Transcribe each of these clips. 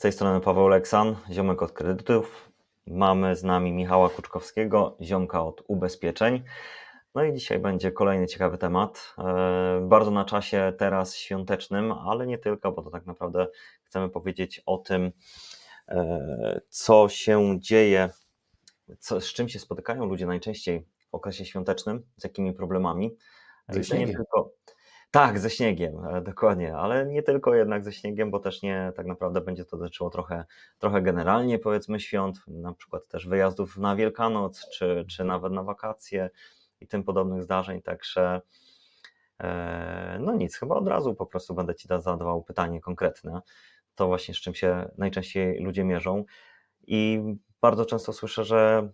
z tej strony Paweł Leksan, ziomek od kredytów. Mamy z nami Michała Kuczkowskiego, ziomka od ubezpieczeń. No i dzisiaj będzie kolejny ciekawy temat. E, bardzo na czasie teraz świątecznym, ale nie tylko, bo to tak naprawdę chcemy powiedzieć o tym, e, co się dzieje, co, z czym się spotykają ludzie najczęściej w okresie świątecznym, z jakimi problemami. Ze nie tylko, tak, ze śniegiem, e, dokładnie, ale nie tylko jednak ze śniegiem, bo też nie, tak naprawdę będzie to dotyczyło trochę, trochę generalnie powiedzmy świąt, na przykład też wyjazdów na Wielkanoc, czy, czy nawet na wakacje i tym podobnych zdarzeń, także e, no nic, chyba od razu po prostu będę Ci zadawał pytanie konkretne, to właśnie z czym się najczęściej ludzie mierzą. I bardzo często słyszę, że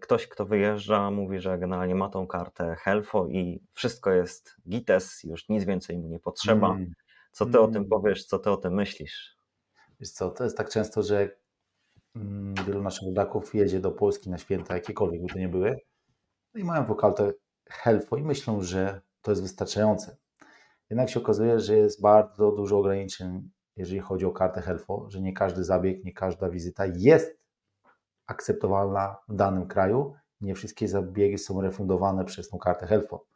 ktoś, kto wyjeżdża, mówi, że generalnie ma tą kartę Helfo i wszystko jest gites, już nic więcej mu nie potrzeba. Mm. Co ty mm. o tym mm. powiesz, co ty o tym myślisz? Wiesz co, to jest tak często, że mm, wielu naszych rodaków jedzie do Polski na święta, jakiekolwiek by to nie były, no i mają tą kartę Helfo i myślą, że to jest wystarczające. Jednak się okazuje, że jest bardzo dużo ograniczeń, jeżeli chodzi o kartę Helfo, że nie każdy zabieg, nie każda wizyta jest akceptowalna w danym kraju. Nie wszystkie zabiegi są refundowane przez tą kartę Helfo.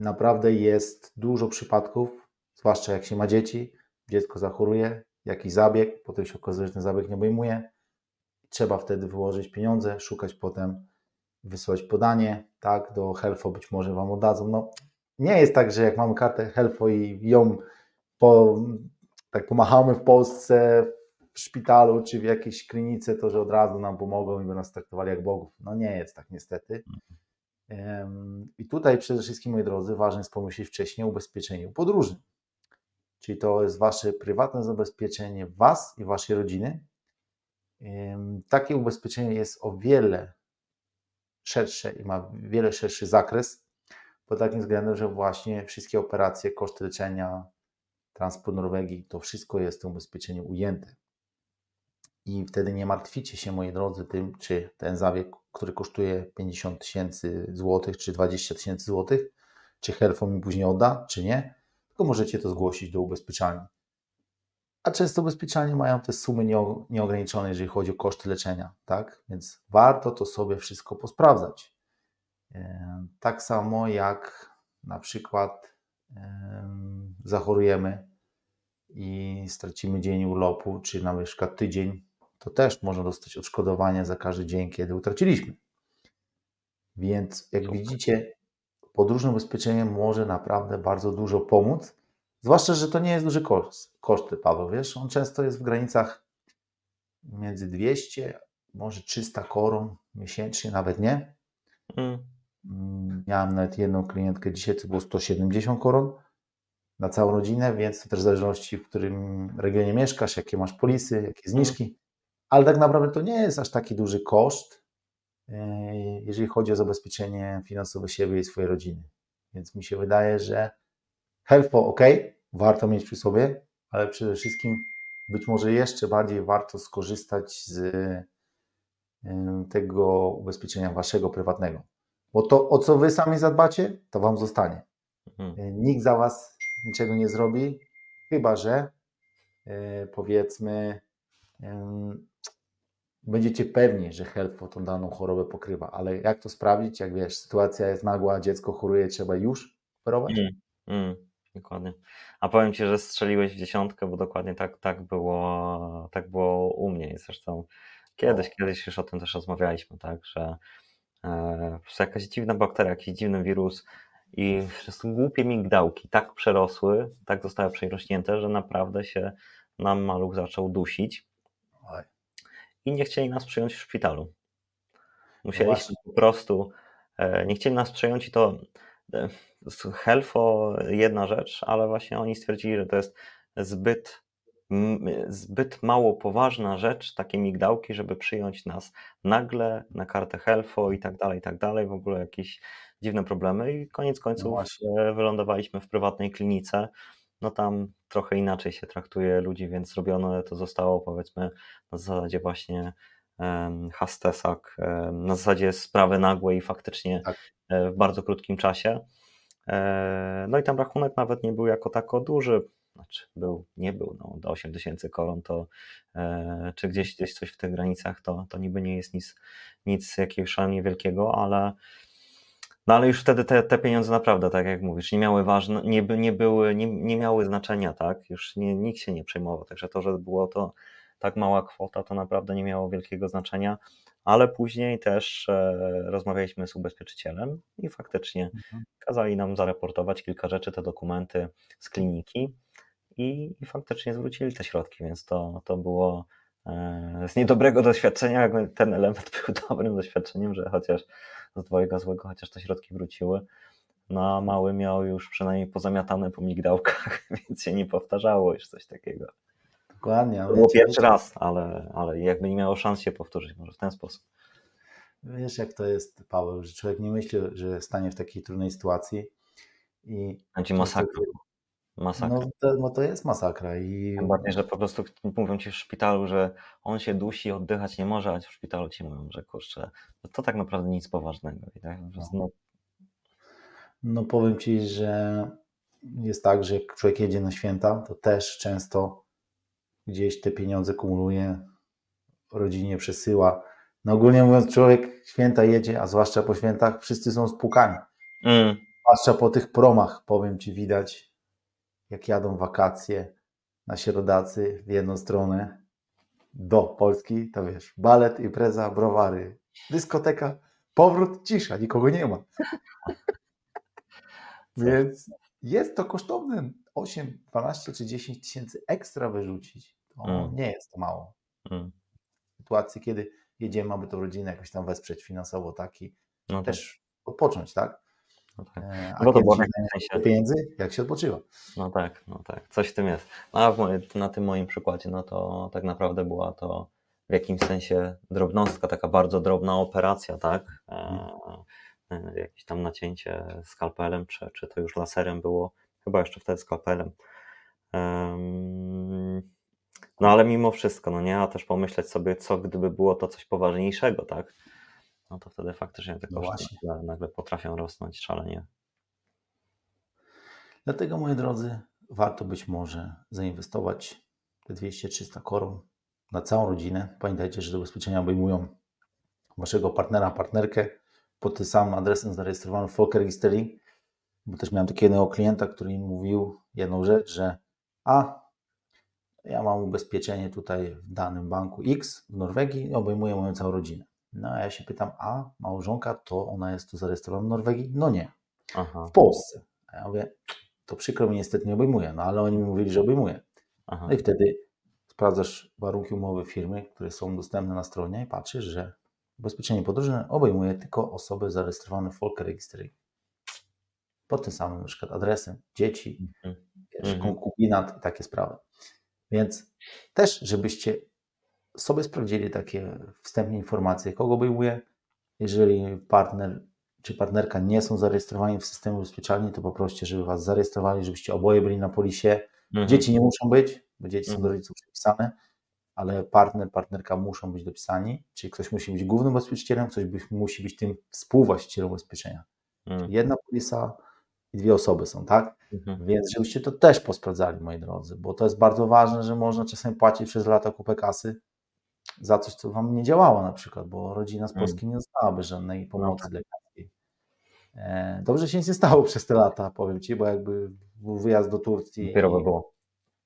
Naprawdę jest dużo przypadków, zwłaszcza jak się ma dzieci, dziecko zachoruje, jakiś zabieg, potem się okazuje, że ten zabieg nie obejmuje. Trzeba wtedy wyłożyć pieniądze, szukać potem, wysłać podanie, tak, do Helfo być może Wam oddadzą. No, nie jest tak, że jak mamy kartę Helfo i ją po, tak pomachamy w Polsce, szpitalu czy w jakiejś klinice, to że od razu nam pomogą i by nas traktowali jak bogów. No nie jest tak niestety. I tutaj przede wszystkim, moi drodzy, ważne jest pomyśleć wcześniej o ubezpieczeniu podróżnym. Czyli to jest Wasze prywatne zabezpieczenie Was i Waszej rodziny. Takie ubezpieczenie jest o wiele szersze i ma wiele szerszy zakres, pod takim względem, że właśnie wszystkie operacje, koszty leczenia, transport Norwegii, to wszystko jest w tym ubezpieczeniu ujęte i wtedy nie martwicie się, moi drodzy, tym, czy ten zabieg, który kosztuje 50 tysięcy złotych, czy 20 tysięcy złotych, czy Helfo mi później odda, czy nie, tylko możecie to zgłosić do ubezpieczalni. A często ubezpieczalnie mają te sumy nieograniczone, jeżeli chodzi o koszty leczenia, tak? Więc warto to sobie wszystko posprawdzać. Tak samo jak na przykład zachorujemy i stracimy dzień urlopu, czy na przykład tydzień to też można dostać odszkodowanie za każdy dzień, kiedy utraciliśmy. Więc jak widzicie, podróżne ubezpieczenie może naprawdę bardzo dużo pomóc, zwłaszcza, że to nie jest duży koszt, koszty, Paweł, wiesz, on często jest w granicach między 200, może 300 koron miesięcznie, nawet nie. Mm. mm. Miałem nawet jedną klientkę dzisiaj, to było 170 koron na całą rodzinę, więc to też w zależności, w którym regionie mieszkasz, jakie masz polisy, jakie mm. zniżki ale tak naprawdę to nie jest aż taki duży koszt, e, jeżeli chodzi o zabezpieczenie finansowe siebie i swojej rodziny. Więc mi się wydaje, że Helfo ok, warto mieć przy sobie, ale przede wszystkim być może jeszcze bardziej warto skorzystać z e, tego ubezpieczenia waszego prywatnego. Bo to, o co wy sami zadbacie, to wam zostanie. Mhm. E, nikt za was niczego nie zrobi, chyba że powiedzmy będziecie pewni, że Helfo tą daną chorobę pokrywa, ale jak to sprawdzić, jak wiesz, sytuacja jest nagła, dziecko choruje, trzeba już operować? Mm, mm, dokładnie. A powiem Ci, że strzeliłeś w dziesiątkę, bo dokładnie tak, tak, było, tak było u mnie. Zresztą kiedyś, kiedyś już o tym też rozmawialiśmy, tak, że e, jakaś dziwna bakteria, jakiś dziwny wirus i prostu głupie migdałki tak przerosły, tak zostały przerośnięte, że naprawdę się nam maluch zaczął dusić i nie chcieli nas przyjąć w szpitalu. Musieliśmy no po prostu, e, nie chcieli nas przyjąć i to e, Helfo jedna rzecz, ale właśnie oni stwierdzili, że to jest zbyt, zbyt mało poważna rzecz, takie migdałki, żeby przyjąć nas nagle na kartę Helfo i tak dalej, i tak dalej, w ogóle jakieś dziwne problemy i koniec końców no wylądowaliśmy w prywatnej klinice, no tam trochę inaczej się traktuje ludzi, więc zrobione to zostało powiedzmy na zasadzie właśnie hastesak, na zasadzie sprawy nagłej i faktycznie tak. E, w bardzo krótkim czasie. E, no i tam rachunek nawet nie był jako tako duży, znaczy był, nie był, no, do 8 tysięcy koron to e, czy gdzieś, gdzieś coś w tych granicach, to, to niby nie jest nic, nic jakiegoś szalenie wielkiego, ale no ale już wtedy te, te pieniądze naprawdę, tak jak mówisz, nie miały ważne, nie, nie były, nie, nie miały znaczenia, tak? Już nie, nikt się nie przejmował, także to, że było to tak mała kwota, to naprawdę nie miało wielkiego znaczenia, ale później też e, rozmawialiśmy z ubezpieczycielem i faktycznie Mhm. kazali nam zareportować kilka rzeczy, te dokumenty z kliniki i, i faktycznie zwrócili te środki, więc to, to było e, z niedobrego doświadczenia, ten element był dobrym doświadczeniem, że chociaż z dwojga złego, chociaż te środki wróciły. No a mały miał już przynajmniej pozamiatane po migdałkach, więc się nie powtarzało już coś takiego. Dokładnie. było pierwszy raz, ale, ale jakby nie miało szans się powtórzyć, może w ten sposób. Wiesz, jak to jest, Paweł, że człowiek nie myśli, że stanie w takiej trudnej sytuacji i Będzie masakra. Masakra. no to, no to jest masakra i Tym bardziej, że po prostu mówią ci w szpitalu, że on się dusi, oddychać nie może, a w szpitalu ci mówią, że kurczę, to, to tak naprawdę nic poważnego. I tak prostu, no, no powiem Ci, że jest tak, że jak człowiek jedzie na święta, to też często gdzieś te pieniądze kumuluje, rodzinie przesyła. No ogólnie mówiąc, człowiek święta jedzie, a zwłaszcza po świętach, wszyscy są spłukani. mm, Zwłaszcza po tych promach, powiem Ci, widać, jak jadą wakacje na środacy w jedną stronę do Polski, to wiesz, balet, impreza, browary, dyskoteka, powrót, cisza, nikogo nie ma. Więc jest to kosztowne. 8, 12 czy 10 tysięcy ekstra wyrzucić. To Mm. nie jest to mało. mm, W sytuacji, kiedy jedziemy, aby tą rodzinę jakoś tam wesprzeć finansowo, tak i no też, też odpocząć, tak? No tak. E, A No bo to kiedy było sensie, pieniędzy, jak się odpoczywa. no tak, no tak, coś w tym jest. No, a moje, na tym moim przykładzie, no to tak naprawdę była to w jakimś sensie drobnostka, taka bardzo drobna operacja, tak? E, e, jakieś tam nacięcie skalpelem, czy, czy to już laserem było, chyba jeszcze wtedy skalpelem. Em, No ale mimo wszystko, no nie, a też pomyśleć sobie, co gdyby było to coś poważniejszego, tak? No to wtedy faktycznie te No koszty właśnie. nagle, nagle potrafią rosnąć szalenie. Dlatego, moi drodzy, warto być może zainwestować te 200-300 koron na całą rodzinę. Pamiętajcie, że te ubezpieczenia obejmują waszego partnera, partnerkę pod tym samym adresem zarejestrowanym w Folker Registry. Bo też miałem takiego jednego klienta, który mi mówił jedną rzecz, że a ja mam ubezpieczenie tutaj w danym banku X w Norwegii i obejmuje moją całą rodzinę. No a ja się pytam, a małżonka to ona jest tu zarejestrowana w Norwegii? No nie, Aha, w Polsce. A ja mówię, to przykro mi niestety nie obejmuje, no ale oni mi mówili, że obejmuje. aha. No i wtedy sprawdzasz warunki umowy firmy, które są dostępne na stronie i patrzysz, że ubezpieczenie podróżne obejmuje tylko osoby zarejestrowane w Folker Registry. Pod tym samym na przykład adresem, dzieci, Mhm. wiesz, Mhm. konkubinat i takie sprawy. Więc też, żebyście sobie sprawdzili takie wstępne informacje, kogo obejmuje. Jeżeli partner czy partnerka nie są zarejestrowani w systemie ubezpieczalni, to poproście, żeby Was zarejestrowali, żebyście oboje byli na polisie. Mhm. Dzieci nie muszą być, bo dzieci są Mhm. do rodziców przypisane, ale partner, partnerka muszą być dopisani, czyli ktoś musi być głównym ubezpieczycielem, ktoś by, musi być tym współwłaścicielem ubezpieczenia. Mhm. Jedna polisa i dwie osoby są, tak? Mhm. Więc żebyście to też posprawdzali, moi drodzy, bo to jest bardzo ważne, że można czasem płacić przez lata kupę kasy za coś, co wam nie działało na przykład, bo rodzina z Mm. Polski nie dostałaby żadnej pomocy tak. lekarskiej. E, Dobrze się nie stało przez te lata, powiem Ci, bo jakby był wyjazd do Turcji Dopiero by było.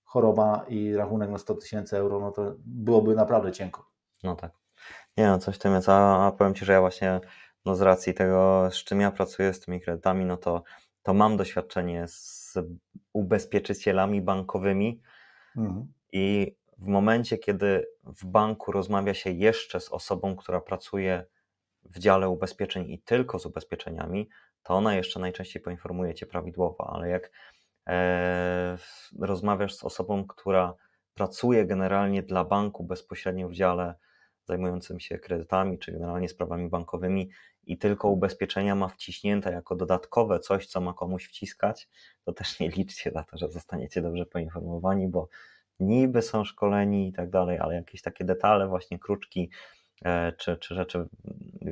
choroba i rachunek na 100 tysięcy euro, no to byłoby naprawdę cienko. No tak. Nie no, coś w tym jest, a, a powiem Ci, że ja właśnie no z racji tego, z czym ja pracuję, z tymi kredytami, no to, to mam doświadczenie z ubezpieczycielami bankowymi Mhm. i w momencie, kiedy w banku rozmawia się jeszcze z osobą, która pracuje w dziale ubezpieczeń i tylko z ubezpieczeniami, to ona jeszcze najczęściej poinformuje Cię prawidłowo, ale jak e, rozmawiasz z osobą, która pracuje generalnie dla banku bezpośrednio w dziale zajmującym się kredytami czy generalnie sprawami bankowymi i tylko ubezpieczenia ma wciśnięte jako dodatkowe coś, co ma komuś wciskać, to też nie liczcie na to, że zostaniecie dobrze poinformowani, bo niby są szkoleni i tak dalej, ale jakieś takie detale, właśnie kruczki, e, czy, czy rzeczy,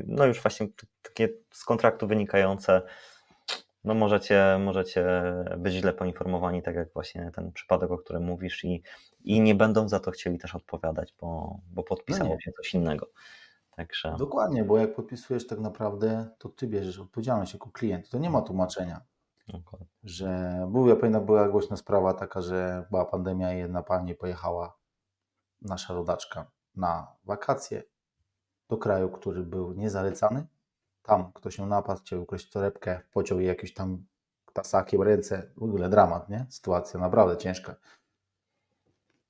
no już właśnie takie z kontraktu wynikające, No możecie, możecie być źle poinformowani, tak jak właśnie ten przypadek, o którym mówisz i, i nie będą za to chcieli też odpowiadać, bo, bo podpisało No się coś innego. Także Dokładnie, bo jak podpisujesz tak naprawdę, to ty bierzesz odpowiedzialność jako klient. To nie ma tłumaczenia, dokładnie. że był, ja pamiętam, była głośna sprawa taka, że była pandemia i jedna pani pojechała, nasza rodaczka, na wakacje do kraju, który był niezalecany. Tam ktoś ją napadł, chciał ukraść torebkę, pociął jej jakimś tam tasakiem ręce. W ogóle dramat, nie? Sytuacja naprawdę ciężka.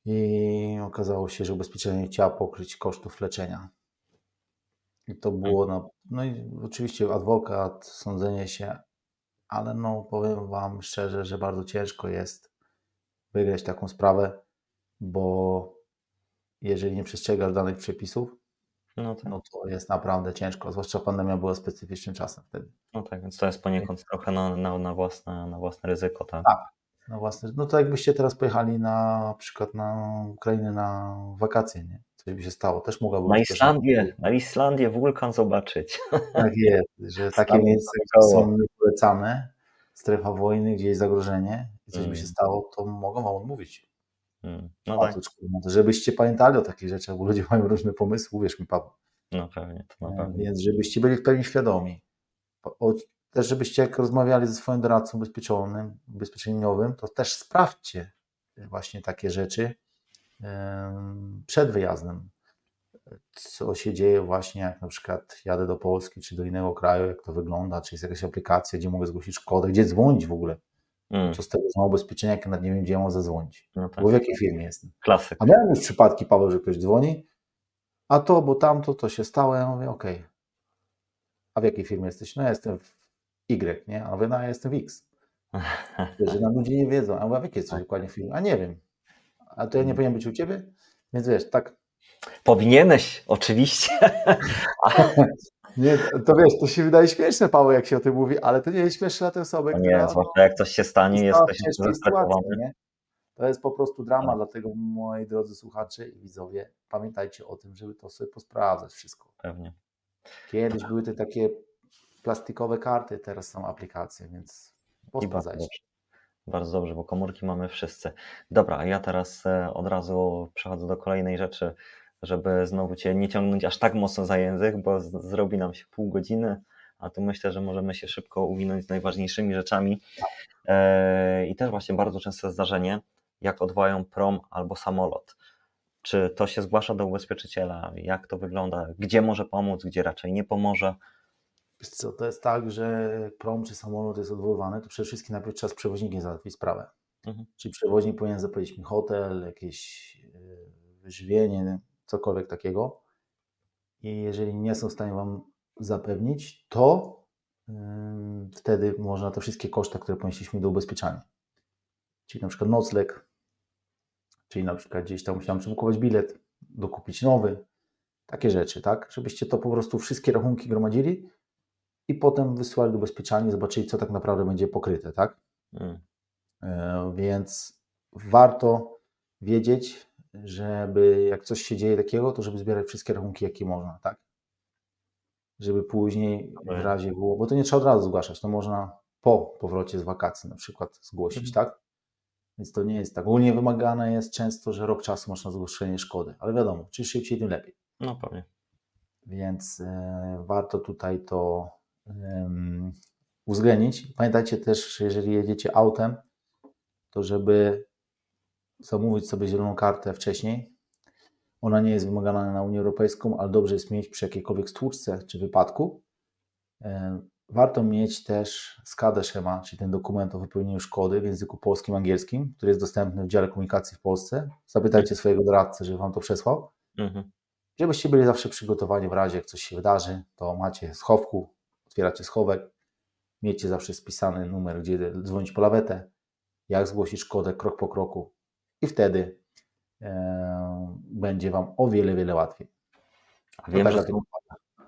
I okazało się, że ubezpieczenie nie chciało pokryć kosztów leczenia. I to było, na, no i oczywiście adwokat, sądzenie się, ale no powiem Wam szczerze, że bardzo ciężko jest wygrać taką sprawę, bo jeżeli nie przestrzegasz danych przepisów, No tak, no to jest naprawdę ciężko, zwłaszcza pandemia była specyficznym czasem wtedy. no tak, więc to jest poniekąd trochę na, na, na, własne, na własne ryzyko, tak? Tak. No własne, no to jakbyście teraz pojechali na, na przykład na Ukrainę na wakacje, nie? Coś by się stało, też mogłaby Na być też- Islandię, na Islandię wulkan zobaczyć. Tak jest, że takie miejsca są niepolecane, strefa wojny, gdzie jest zagrożenie i coś by się Mm. stało, to mogą wam odmówić. Mm, No tak, no to żebyście pamiętali o takich rzeczach, bo ludzie mają różne pomysły, uwierz mi Paweł. no pewnie, to na E, pewno. Więc żebyście byli w pełni świadomi. O- o- Też żebyście jak rozmawiali ze swoim doradcą ubezpieczonym, ubezpieczeniowym, to też sprawdźcie właśnie takie rzeczy przed wyjazdem. Co się dzieje właśnie jak na przykład jadę do Polski czy do innego kraju, jak to wygląda, czy jest jakaś aplikacja, gdzie mogę zgłosić szkodę, gdzie dzwonić w ogóle. Mm, Co z tego, że mam ubezpieczenia, jak nawet nie wiem, gdzie mam zadzwonić. no tak, Bo w jakiej firmie jestem. klasyk. A miałem już przypadki, Paweł, że ktoś dzwoni, a to, bo tamto, to się stało. Ja mówię, okej. A w jakiej firmie jesteś? No ja jestem w Y, nie? A wy, no ja jestem w X. Że na ludzie nie wiedzą. A mówię, a w jakiej jesteś dokładnie firmie? A nie wiem. A to ja nie powinien być u ciebie? Więc wiesz, tak. Powinieneś, oczywiście. Nie, to wiesz, to się wydaje śmieszne, Paweł, jak się o tym mówi, ale to nie jest śmieszne dla tej osoby, No która nie, zwłaszcza jak coś się stanie, jesteś zestresowany. To jest po prostu drama, Tak. dlatego moi drodzy słuchacze i widzowie, pamiętajcie o tym, żeby to sobie posprawdzać wszystko. Pewnie. Kiedyś były te takie plastikowe karty, teraz są aplikacje, więc posprawdzajcie. Bardzo dobrze, bo komórki mamy wszyscy. Dobra, a ja teraz e, od razu przechodzę do kolejnej rzeczy, żeby znowu Cię nie ciągnąć aż tak mocno za język, bo zrobi nam się pół godziny, a tu myślę, że możemy się szybko uwinąć z najważniejszymi rzeczami. E, I też właśnie bardzo częste zdarzenie, jak odwołają prom albo samolot. Czy to się zgłasza do ubezpieczyciela? Jak to wygląda? Gdzie może pomóc, gdzie raczej nie pomoże? Co, to jest tak, że prom czy samolot jest odwoływany, to przede wszystkim najpierw trzeba z przewoźnikiem załatwić sprawę. Mhm. Czyli przewoźnik powinien zapewnić mi hotel, jakieś yy, wyżywienie, cokolwiek takiego. I jeżeli nie są w stanie Wam zapewnić, to yy, wtedy można te wszystkie koszta, które ponieśliśmy do ubezpieczania. Czyli na przykład nocleg, czyli na przykład gdzieś tam musiałem przebukować bilet, dokupić nowy, takie rzeczy, tak? Żebyście to po prostu wszystkie rachunki gromadzili i potem wysłali do ubezpieczalni zobaczyli, co tak naprawdę będzie pokryte, tak? Mm, E, Więc warto wiedzieć, żeby jak coś się dzieje takiego, to żeby zbierać wszystkie rachunki, jakie można, tak? Żeby później w razie było, bo to nie trzeba od razu zgłaszać, to można po powrocie z wakacji na przykład zgłosić, Mhm. tak? Więc to nie jest tak. Ogólnie wymagane jest często, że rok czasu masz na zgłoszenie szkody, ale wiadomo, czym szybciej, tym lepiej. No pewnie. Więc e, warto tutaj to em, uwzględnić. Pamiętajcie też, że jeżeli jedziecie autem, to żeby zamówić sobie zieloną kartę wcześniej. Ona nie jest wymagana na Unię Europejską, ale dobrze jest mieć przy jakiejkolwiek stłuczce czy wypadku. Warto mieć też skadę szema, czyli ten dokument o wypełnieniu szkody w języku polskim, angielskim, który jest dostępny w dziale komunikacji w Polsce. Zapytajcie swojego doradcę, żeby Wam to przesłał Mhm. żebyście byli zawsze przygotowani w razie, jak coś się wydarzy, to macie schowku, otwieracie schowek, miejcie zawsze spisany numer, gdzie dzwonić po lawetę, jak zgłosić szkodę krok po kroku i wtedy e, będzie Wam o wiele, wiele łatwiej. A wiem, że są,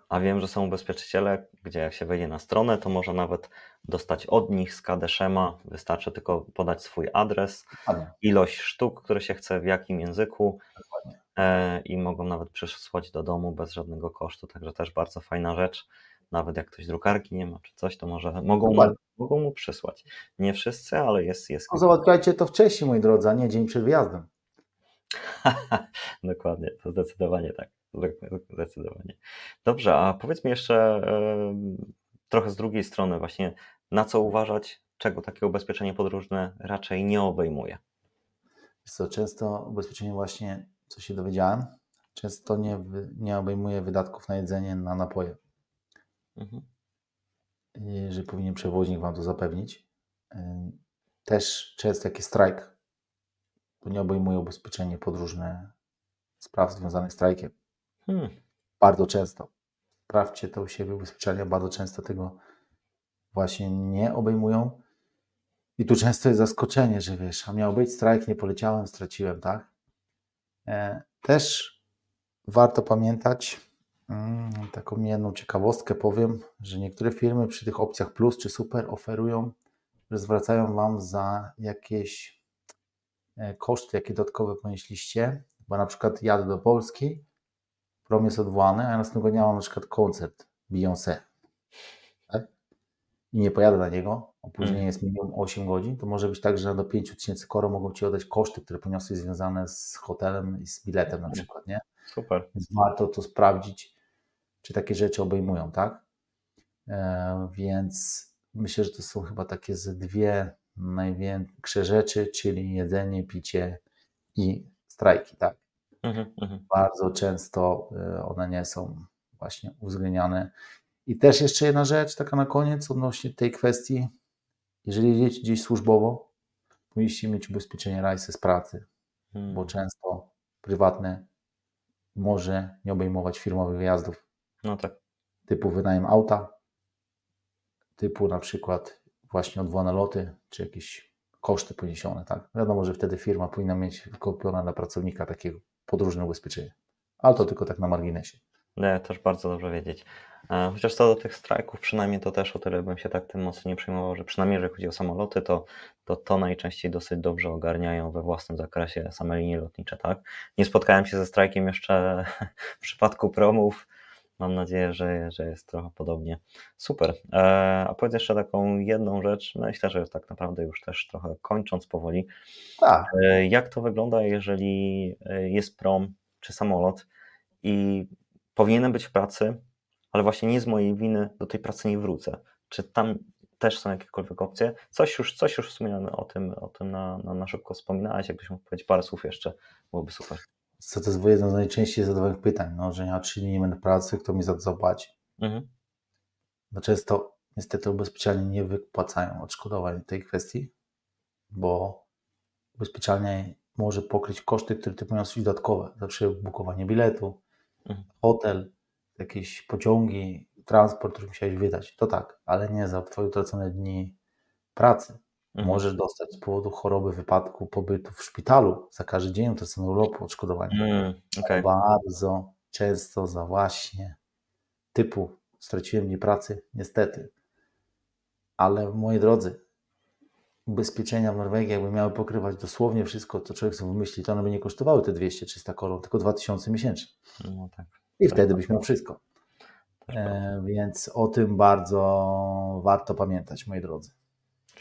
a wiem, że są ubezpieczyciele, gdzie jak się wejdzie na stronę, to można nawet dostać od nich skadę szema. Wystarczy tylko podać swój adres, Dokładnie. ilość sztuk, które się chce, w jakim języku e, i mogą nawet przysłać do domu bez żadnego kosztu. Także też bardzo fajna rzecz. Nawet jak ktoś drukarki nie ma czy coś, to może mogą mu, mogą mu przysłać. Nie wszyscy, ale jest, jest No, załatwiajcie to wcześniej, moi drodzy, a nie dzień przed wyjazdem. Dokładnie, to zdecydowanie tak. Zde- Zdecydowanie. Dobrze, a powiedz mi jeszcze trochę z drugiej strony, właśnie na co uważać, czego takie ubezpieczenie podróżne raczej nie obejmuje. Wiesz co, często ubezpieczenie właśnie, co się dowiedziałem, często nie, nie obejmuje wydatków na jedzenie, na napoje. Mhm. że powinien przewoźnik Wam to zapewnić. Ym, Też często jest strajk, to nie obejmuje ubezpieczenie podróżne spraw związanych z strajkiem. Hmm. Bardzo często. Sprawdźcie to u siebie, ubezpieczenia bardzo często tego właśnie nie obejmują. I tu często jest zaskoczenie, że wiesz, a miał być strajk, nie poleciałem, straciłem, tak? E, Też warto pamiętać, taką jedną ciekawostkę powiem, że niektóre firmy przy tych opcjach plus czy super oferują, że zwracają Wam za jakieś e, koszty, jakie dodatkowe ponieśliście, bo na przykład jadę do Polski, prom jest odwołany, a ja następnego dnia mam na przykład koncert Beyoncé, tak? I nie pojadę na niego, opóźnienie Mhm. jest minimum 8 godzin, to może być tak, że do 5000 koro mogą Ci oddać koszty, które poniosłeś związane z hotelem i z biletem na przykład, nie? Super. Więc warto to sprawdzić, czy takie rzeczy obejmują, tak? E, więc myślę, że to są chyba takie ze dwie największe rzeczy, czyli jedzenie, picie i strajki, tak? Mhm, mhm. Bardzo często e, one nie są właśnie uwzględniane. I też jeszcze jedna rzecz, taka na koniec, odnośnie tej kwestii. Jeżeli jedziecie gdzieś służbowo, powinniście mieć ubezpieczenie rajsy z pracy, Hmm. bo często prywatne może nie obejmować firmowych wyjazdów No tak. typu wynajem auta, typu na przykład właśnie odwołane loty, czy jakieś koszty poniesione, tak? Wiadomo, że wtedy firma powinna mieć kupione dla pracownika takiego podróżne ubezpieczenie. Ale to tylko tak na marginesie. Nie, też bardzo dobrze wiedzieć. Chociaż co do tych strajków, przynajmniej to też o tyle bym się tak tym mocno nie przejmował, że przynajmniej jeżeli chodzi o samoloty, to, to to najczęściej dosyć dobrze ogarniają we własnym zakresie same linie lotnicze, tak? Nie spotkałem się ze strajkiem jeszcze w przypadku promów. Mam nadzieję, że, że jest trochę podobnie. Super. E, A powiedz jeszcze taką jedną rzecz, myślę, że tak naprawdę już też trochę kończąc powoli. Tak, E, Jak to wygląda, jeżeli e, jest prom czy samolot i powinienem być w pracy, ale właśnie nie z mojej winy do tej pracy nie wrócę? Czy tam też są jakiekolwiek opcje? Coś już, coś już w sumie o tym, o tym na, na, na szybko wspominałeś, jakbyś mógł powiedzieć parę słów jeszcze, byłoby super. Co to jest jedno z najczęściej zadawanych pytań, no, że ja trzy dni nie będę pracy, kto mi za to zapłaci? Mhm. No często niestety ubezpieczalnie nie wypłacają odszkodowań tej kwestii, bo ubezpieczalnie może pokryć koszty, które ty poniosłeś dodatkowe, zawsze bukowanie biletu, Mhm. hotel, jakieś pociągi, transport, który musiałeś wydać, to tak, ale nie za twoje utracone dni pracy. Mhm. Możesz dostać z powodu choroby, wypadku, pobytu w szpitalu za każdy dzień utraconego urlopu odszkodowanie. Mm, okej. Bardzo często za właśnie typu straciłem dni pracy, niestety. Ale moi drodzy, ubezpieczenia w Norwegii jakby miały pokrywać dosłownie wszystko, co człowiek sobie wymyśli, to one by nie kosztowały te 200-300 koron, tylko 2000 miesięcznie. No tak. I Tak, wtedy tak. byś miał wszystko. E, więc o tym bardzo warto pamiętać, moi drodzy.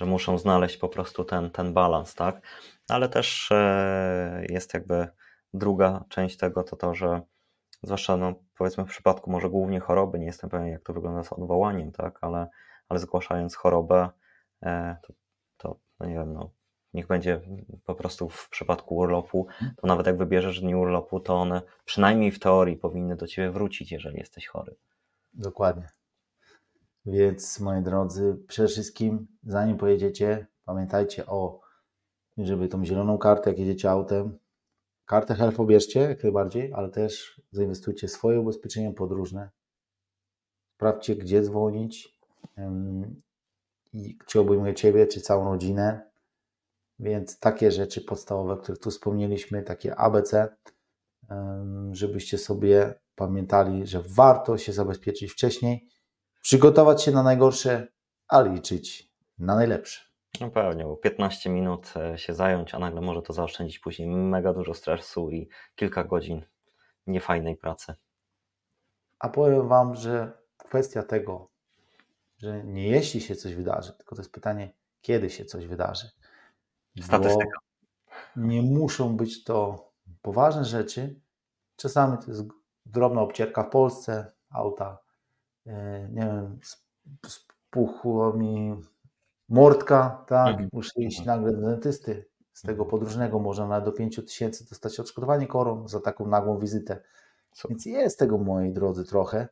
Że muszą znaleźć po prostu ten, ten balans, tak? Ale też e, jest jakby druga część tego, to to, że zwłaszcza no, powiedzmy w przypadku może głównie choroby, nie jestem pewien jak to wygląda z odwołaniem, tak? Ale, ale zgłaszając chorobę, e, to, to no nie wiem, no, niech będzie po prostu w przypadku urlopu, to nawet jak wybierzesz dni urlopu, to one przynajmniej w teorii powinny do ciebie wrócić, jeżeli jesteś chory. Dokładnie. Więc moi drodzy, przede wszystkim, zanim pojedziecie, pamiętajcie o, żeby tą zieloną kartę, jak jedziecie autem, kartę health pobierzcie jak najbardziej, ale też zainwestujcie swoje ubezpieczenia podróżne. Sprawdźcie, gdzie dzwonić i czy obejmuje Ciebie, czy całą rodzinę. Więc takie rzeczy podstawowe, które tu wspomnieliśmy, takie ABC, żebyście sobie pamiętali, że warto się zabezpieczyć wcześniej, przygotować się na najgorsze, ale liczyć na najlepsze. No pewnie, bo 15 minut e, się zająć, a nagle może to zaoszczędzić później mega dużo stresu i kilka godzin niefajnej pracy. A powiem Wam, że kwestia tego, że nie jeśli się coś wydarzy, tylko to jest pytanie, kiedy się coś wydarzy. Statystyka. Bo nie muszą być to poważne rzeczy. Czasami to jest drobna obcierka w Polsce, auta, nie wiem, spuchło mi mordka, tak, Mhm. muszę iść nagle do dentysty. Z tego podróżnego można nawet do 5 tysięcy dostać odszkodowanie koron za taką nagłą wizytę. Super. Więc jest tego, moi drodzy, trochę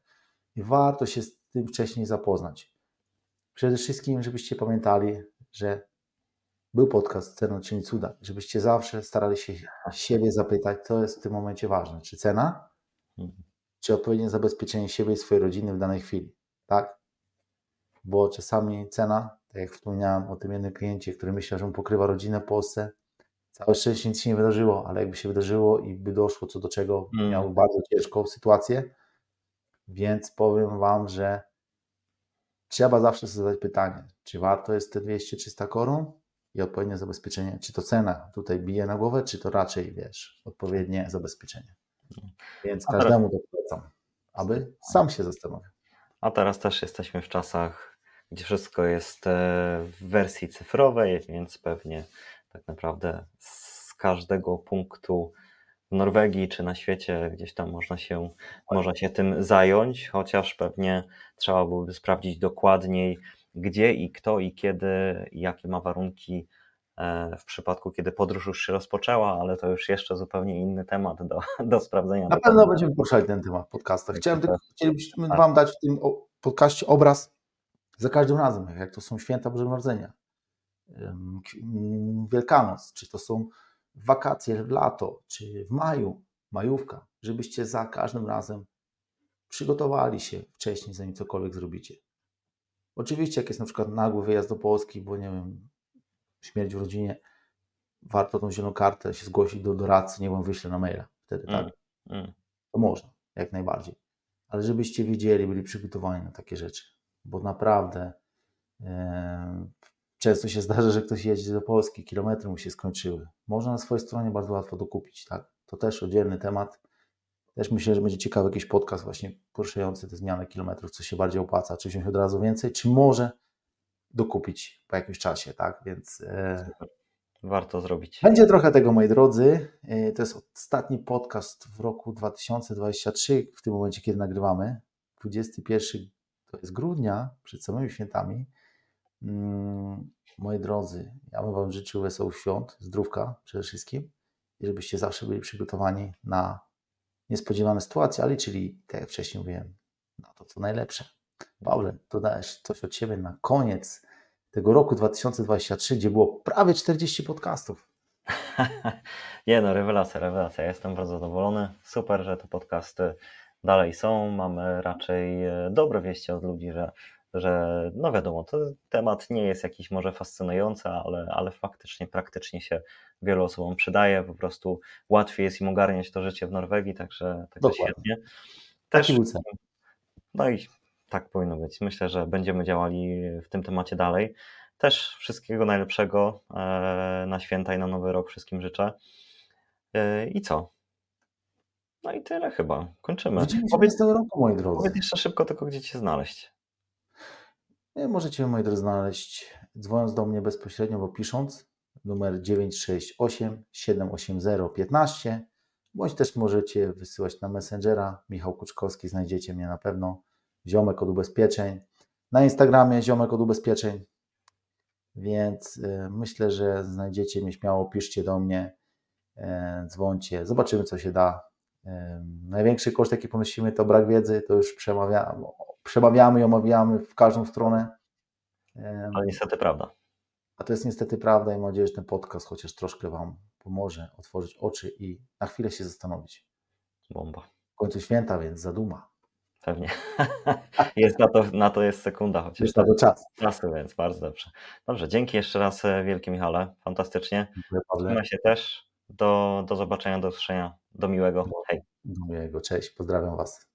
i warto się z tym wcześniej zapoznać. Przede wszystkim, żebyście pamiętali, że był podcast Cena czyni cuda, żebyście zawsze starali się siebie zapytać, co jest w tym momencie ważne. Czy cena, Mhm. Czy odpowiednie zabezpieczenie siebie i swojej rodziny w danej chwili, tak? Bo czasami cena, tak jak wspomniałem o tym jednym kliencie, który myślał, że mu pokrywa rodzinę w Polsce, całe szczęście nic się nie wydarzyło, ale jakby się wydarzyło i by doszło co do czego, Mm. miał bardzo ciężką sytuację, więc powiem Wam, że trzeba zawsze sobie zadać pytanie, czy warto jest te 200-300 koron i odpowiednie zabezpieczenie, czy to cena tutaj bije na głowę, czy to raczej, wiesz, odpowiednie zabezpieczenie. Więc A teraz- każdemu to polecam, aby sam się zastanowił. A teraz też jesteśmy w czasach, gdzie wszystko jest e, w wersji cyfrowej, więc pewnie tak naprawdę z każdego punktu w Norwegii czy na świecie gdzieś tam można się, można się tym zająć, chociaż pewnie trzeba byłoby sprawdzić dokładniej, gdzie i kto i kiedy, i jakie ma warunki w przypadku, kiedy podróż już się rozpoczęła, ale to już jeszcze zupełnie inny temat do, do sprawdzenia. Na pewno będziemy poruszali ten temat w podcastach. Chciałem tylko, chcielibyśmy Tak. Wam dać w tym podcaście obraz za każdym razem, jak to są święta Bożego Narodzenia, ym, Wielkanoc, czy to są wakacje w lato, czy w maju, majówka, żebyście za każdym razem przygotowali się wcześniej, zanim cokolwiek zrobicie. Oczywiście, jak jest na przykład nagły wyjazd do Polski, bo nie wiem, śmierć w rodzinie, warto tą zieloną kartę się zgłosić do doradcy, nie wam wyślę na maila. Wtedy tak, Mm, mm. to można, jak najbardziej. Ale żebyście wiedzieli, byli przygotowani na takie rzeczy, bo naprawdę często się zdarza, że ktoś jedzie do Polski, kilometry mu się skończyły. Można na swojej stronie bardzo łatwo dokupić, tak? To też oddzielny temat. Też myślę, że będzie ciekawy jakiś podcast właśnie poruszający te zmiany kilometrów, co się bardziej opłaca, czy wziąć od razu więcej, czy może dokupić po jakimś czasie, tak? Więc e, Warto zrobić. będzie trochę tego, moi drodzy. E, To jest ostatni podcast w roku 2023, w tym momencie, kiedy nagrywamy. 21 to jest grudnia, przed samymi świętami. Mm, Moi drodzy, ja bym Wam życzył wesołych świąt, zdrówka przede wszystkim i żebyście zawsze byli przygotowani na niespodziewane sytuacje, ale czyli, tak jak wcześniej mówiłem, na to, co najlepsze. Paweł, dodajesz coś od Ciebie na koniec tego roku 2023, gdzie było prawie 40 podcastów. Nie no, rewelacja, rewelacja. Ja jestem bardzo zadowolony. Super, że te podcasty dalej są. Mamy raczej e, dobre wieści od ludzi, że, że no wiadomo, to temat nie jest jakiś może fascynujący, ale, ale faktycznie, praktycznie się wielu osobom przydaje. Po prostu łatwiej jest im ogarniać to życie w Norwegii, także, także Dokładnie. świetnie. Taki Też, był cel. no i tak powinno być. Myślę, że będziemy działali w tym temacie dalej. Też wszystkiego najlepszego e, na święta i na nowy rok wszystkim życzę. E, I co? No i tyle chyba. Kończymy. Widzimy się Powiedz, następnego roku, moi drodzy. powiedz jeszcze szybko tylko, gdzie Cię znaleźć. Nie, Możecie, moi drodzy, znaleźć dzwoniąc do mnie bezpośrednio, bo pisząc numer 968 780 15 bądź też możecie wysyłać na Messengera. Michał Kuczkowski, znajdziecie mnie na pewno. Ziomek od ubezpieczeń. Na Instagramie Ziomek od ubezpieczeń. Więc y, myślę, że znajdziecie mnie śmiało, piszcie do mnie, y, dzwońcie, zobaczymy co się da. Y, największy koszt jaki ponosimy to brak wiedzy, to już przemawiamy, przemawiamy i omawiamy w każdą stronę. Ale niestety prawda. a to jest niestety prawda i mam nadzieję, że ten podcast chociaż troszkę Wam pomoże otworzyć oczy i na chwilę się zastanowić. Bomba. W końcu święta, więc zaduma. Pewnie. jest na, to, na to jest sekunda chociaż. Już na to czas. Czasu, więc bardzo dobrze. Dobrze, dzięki jeszcze raz e, wielkie Michale. Fantastycznie. Trzymaj się też. Do, do zobaczenia, do usłyszenia. Do miłego. Hej. Do miłego. Cześć. Pozdrawiam Was.